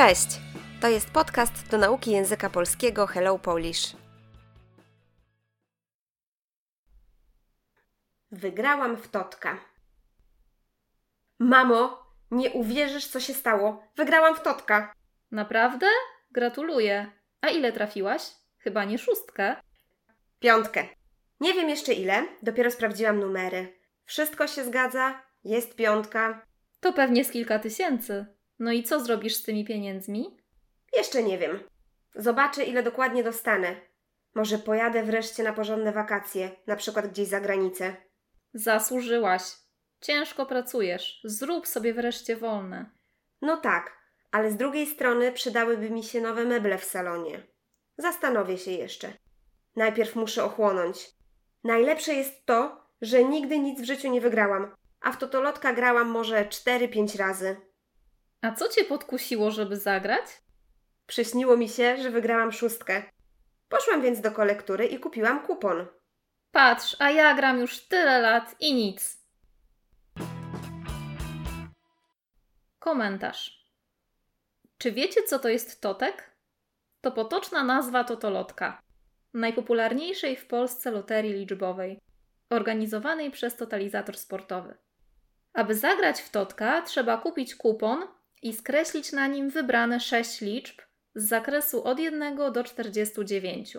Cześć! To jest podcast do nauki języka polskiego Hello Polish. Wygrałam w Totka. Mamo, nie uwierzysz, co się stało. Wygrałam w Totka. Naprawdę? Gratuluję. A ile trafiłaś? Chyba nie szóstkę. Piątkę. Nie wiem jeszcze ile, dopiero sprawdziłam numery. Wszystko się zgadza, jest piątka. To pewnie z kilka tysięcy. No i co zrobisz z tymi pieniędzmi? Jeszcze nie wiem. Zobaczę, ile dokładnie dostanę. Może pojadę wreszcie na porządne wakacje, na przykład gdzieś za granicę. Zasłużyłaś. Ciężko pracujesz. Zrób sobie wreszcie wolne. No tak, ale z drugiej strony przydałyby mi się nowe meble w salonie. Zastanowię się jeszcze. Najpierw muszę ochłonąć. Najlepsze jest to, że nigdy nic w życiu nie wygrałam, a w totolotka grałam może 4-5 razy. A co cię podkusiło, żeby zagrać? Przyśniło mi się, że wygrałam szóstkę. Poszłam więc do kolektury i kupiłam kupon. Patrz, a ja gram już tyle lat i nic. Komentarz. Czy wiecie, co to jest totek? To potoczna nazwa totolotka, najpopularniejszej w Polsce loterii liczbowej, organizowanej przez totalizator sportowy. Aby zagrać w totka, trzeba kupić kupon i skreślić na nim wybrane sześć liczb z zakresu od 1 do 49.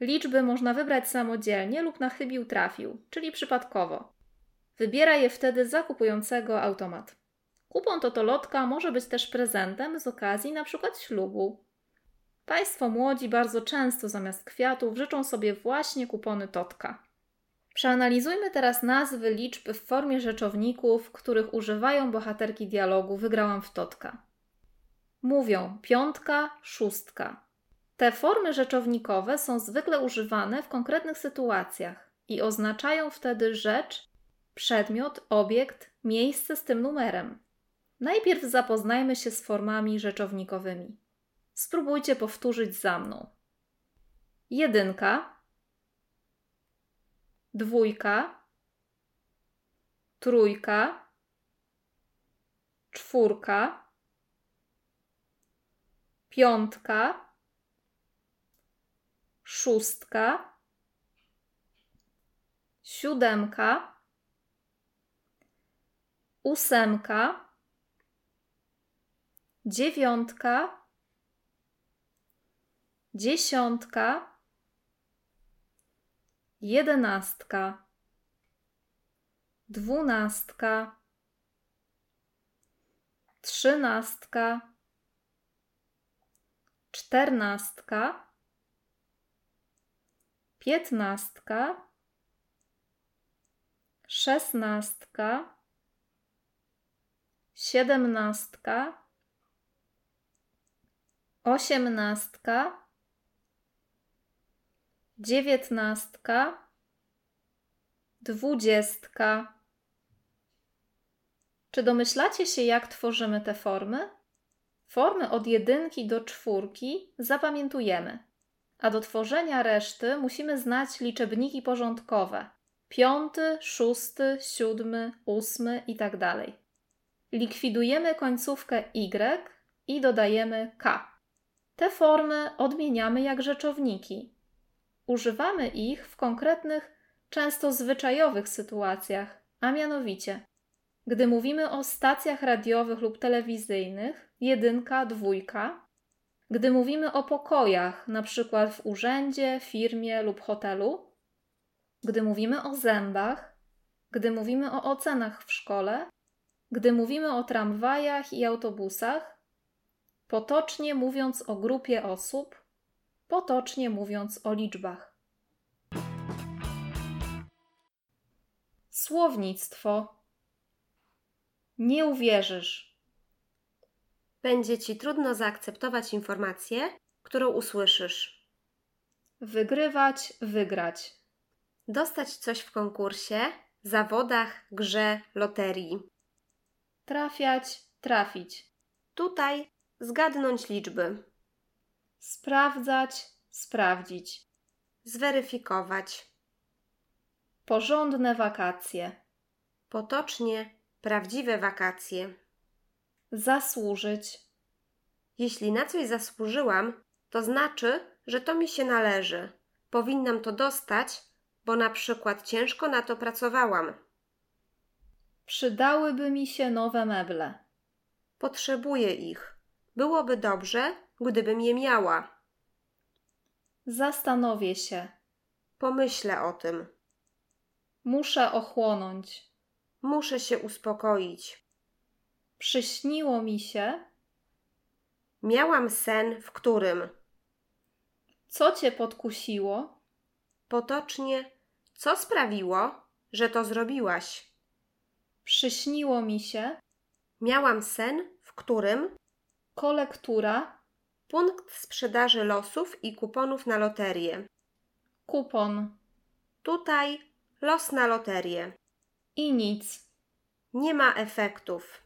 Liczby można wybrać samodzielnie lub na chybił trafił, czyli przypadkowo. Wybiera je wtedy zakupującego automat. Kupon totolotka może być też prezentem z okazji np. ślubu. Państwo młodzi bardzo często zamiast kwiatów życzą sobie właśnie kupony totka. Przeanalizujmy teraz nazwy liczb w formie rzeczowników, których używają bohaterki dialogu Wygrałam w Totka. Mówią piątka, szóstka. Te formy rzeczownikowe są zwykle używane w konkretnych sytuacjach i oznaczają wtedy rzecz, przedmiot, obiekt, miejsce z tym numerem. Najpierw zapoznajmy się z formami rzeczownikowymi. Spróbujcie powtórzyć za mną. Jedynka dwójka, trójka, czwórka, piątka, szóstka, siódemka, ósemka, dziewiątka, dziesiątka, jedenastka, dwunastka, trzynastka, czternastka, piętnastka, szesnastka, siedemnastka, osiemnastka, dziewiętnastka, dwudziestka. Czy domyślacie się, jak tworzymy te formy? Formy od jedynki do czwórki zapamiętujemy, a do tworzenia reszty musimy znać liczebniki porządkowe piąty, szósty, siódmy, ósmy i tak. Likwidujemy końcówkę y i dodajemy k. Te formy odmieniamy jak rzeczowniki, Używamy ich w konkretnych, często zwyczajowych sytuacjach, a mianowicie, gdy mówimy o stacjach radiowych lub telewizyjnych, jedynka, dwójka, gdy mówimy o pokojach, na przykład w urzędzie, firmie lub hotelu, gdy mówimy o zębach, gdy mówimy o ocenach w szkole, gdy mówimy o tramwajach i autobusach, potocznie mówiąc o grupie osób, potocznie mówiąc o liczbach. Słownictwo. Nie uwierzysz. Będzie ci trudno zaakceptować informację, którą usłyszysz. Wygrywać, wygrać. Dostać coś w konkursie, zawodach, grze, loterii. Trafiać, trafić. Tutaj zgadnąć liczby. Sprawdzać, sprawdzić. Zweryfikować. Porządne wakacje. Potocznie prawdziwe wakacje. Zasłużyć. Jeśli na coś zasłużyłam, to znaczy, że to mi się należy. Powinnam to dostać, bo na przykład ciężko na to pracowałam. Przydałyby mi się nowe meble. Potrzebuję ich. Byłoby dobrze, gdybym je miała. Zastanowię się. Pomyślę o tym. Muszę ochłonąć. Muszę się uspokoić. Przyśniło mi się. Miałam sen, w którym Co cię podkusiło? potocznie co sprawiło, że to zrobiłaś. Przyśniło mi się. Miałam sen, w którym Kolektura. Punkt sprzedaży losów i kuponów na loterię. Kupon. Tutaj los na loterię. I nic. Nie ma efektów.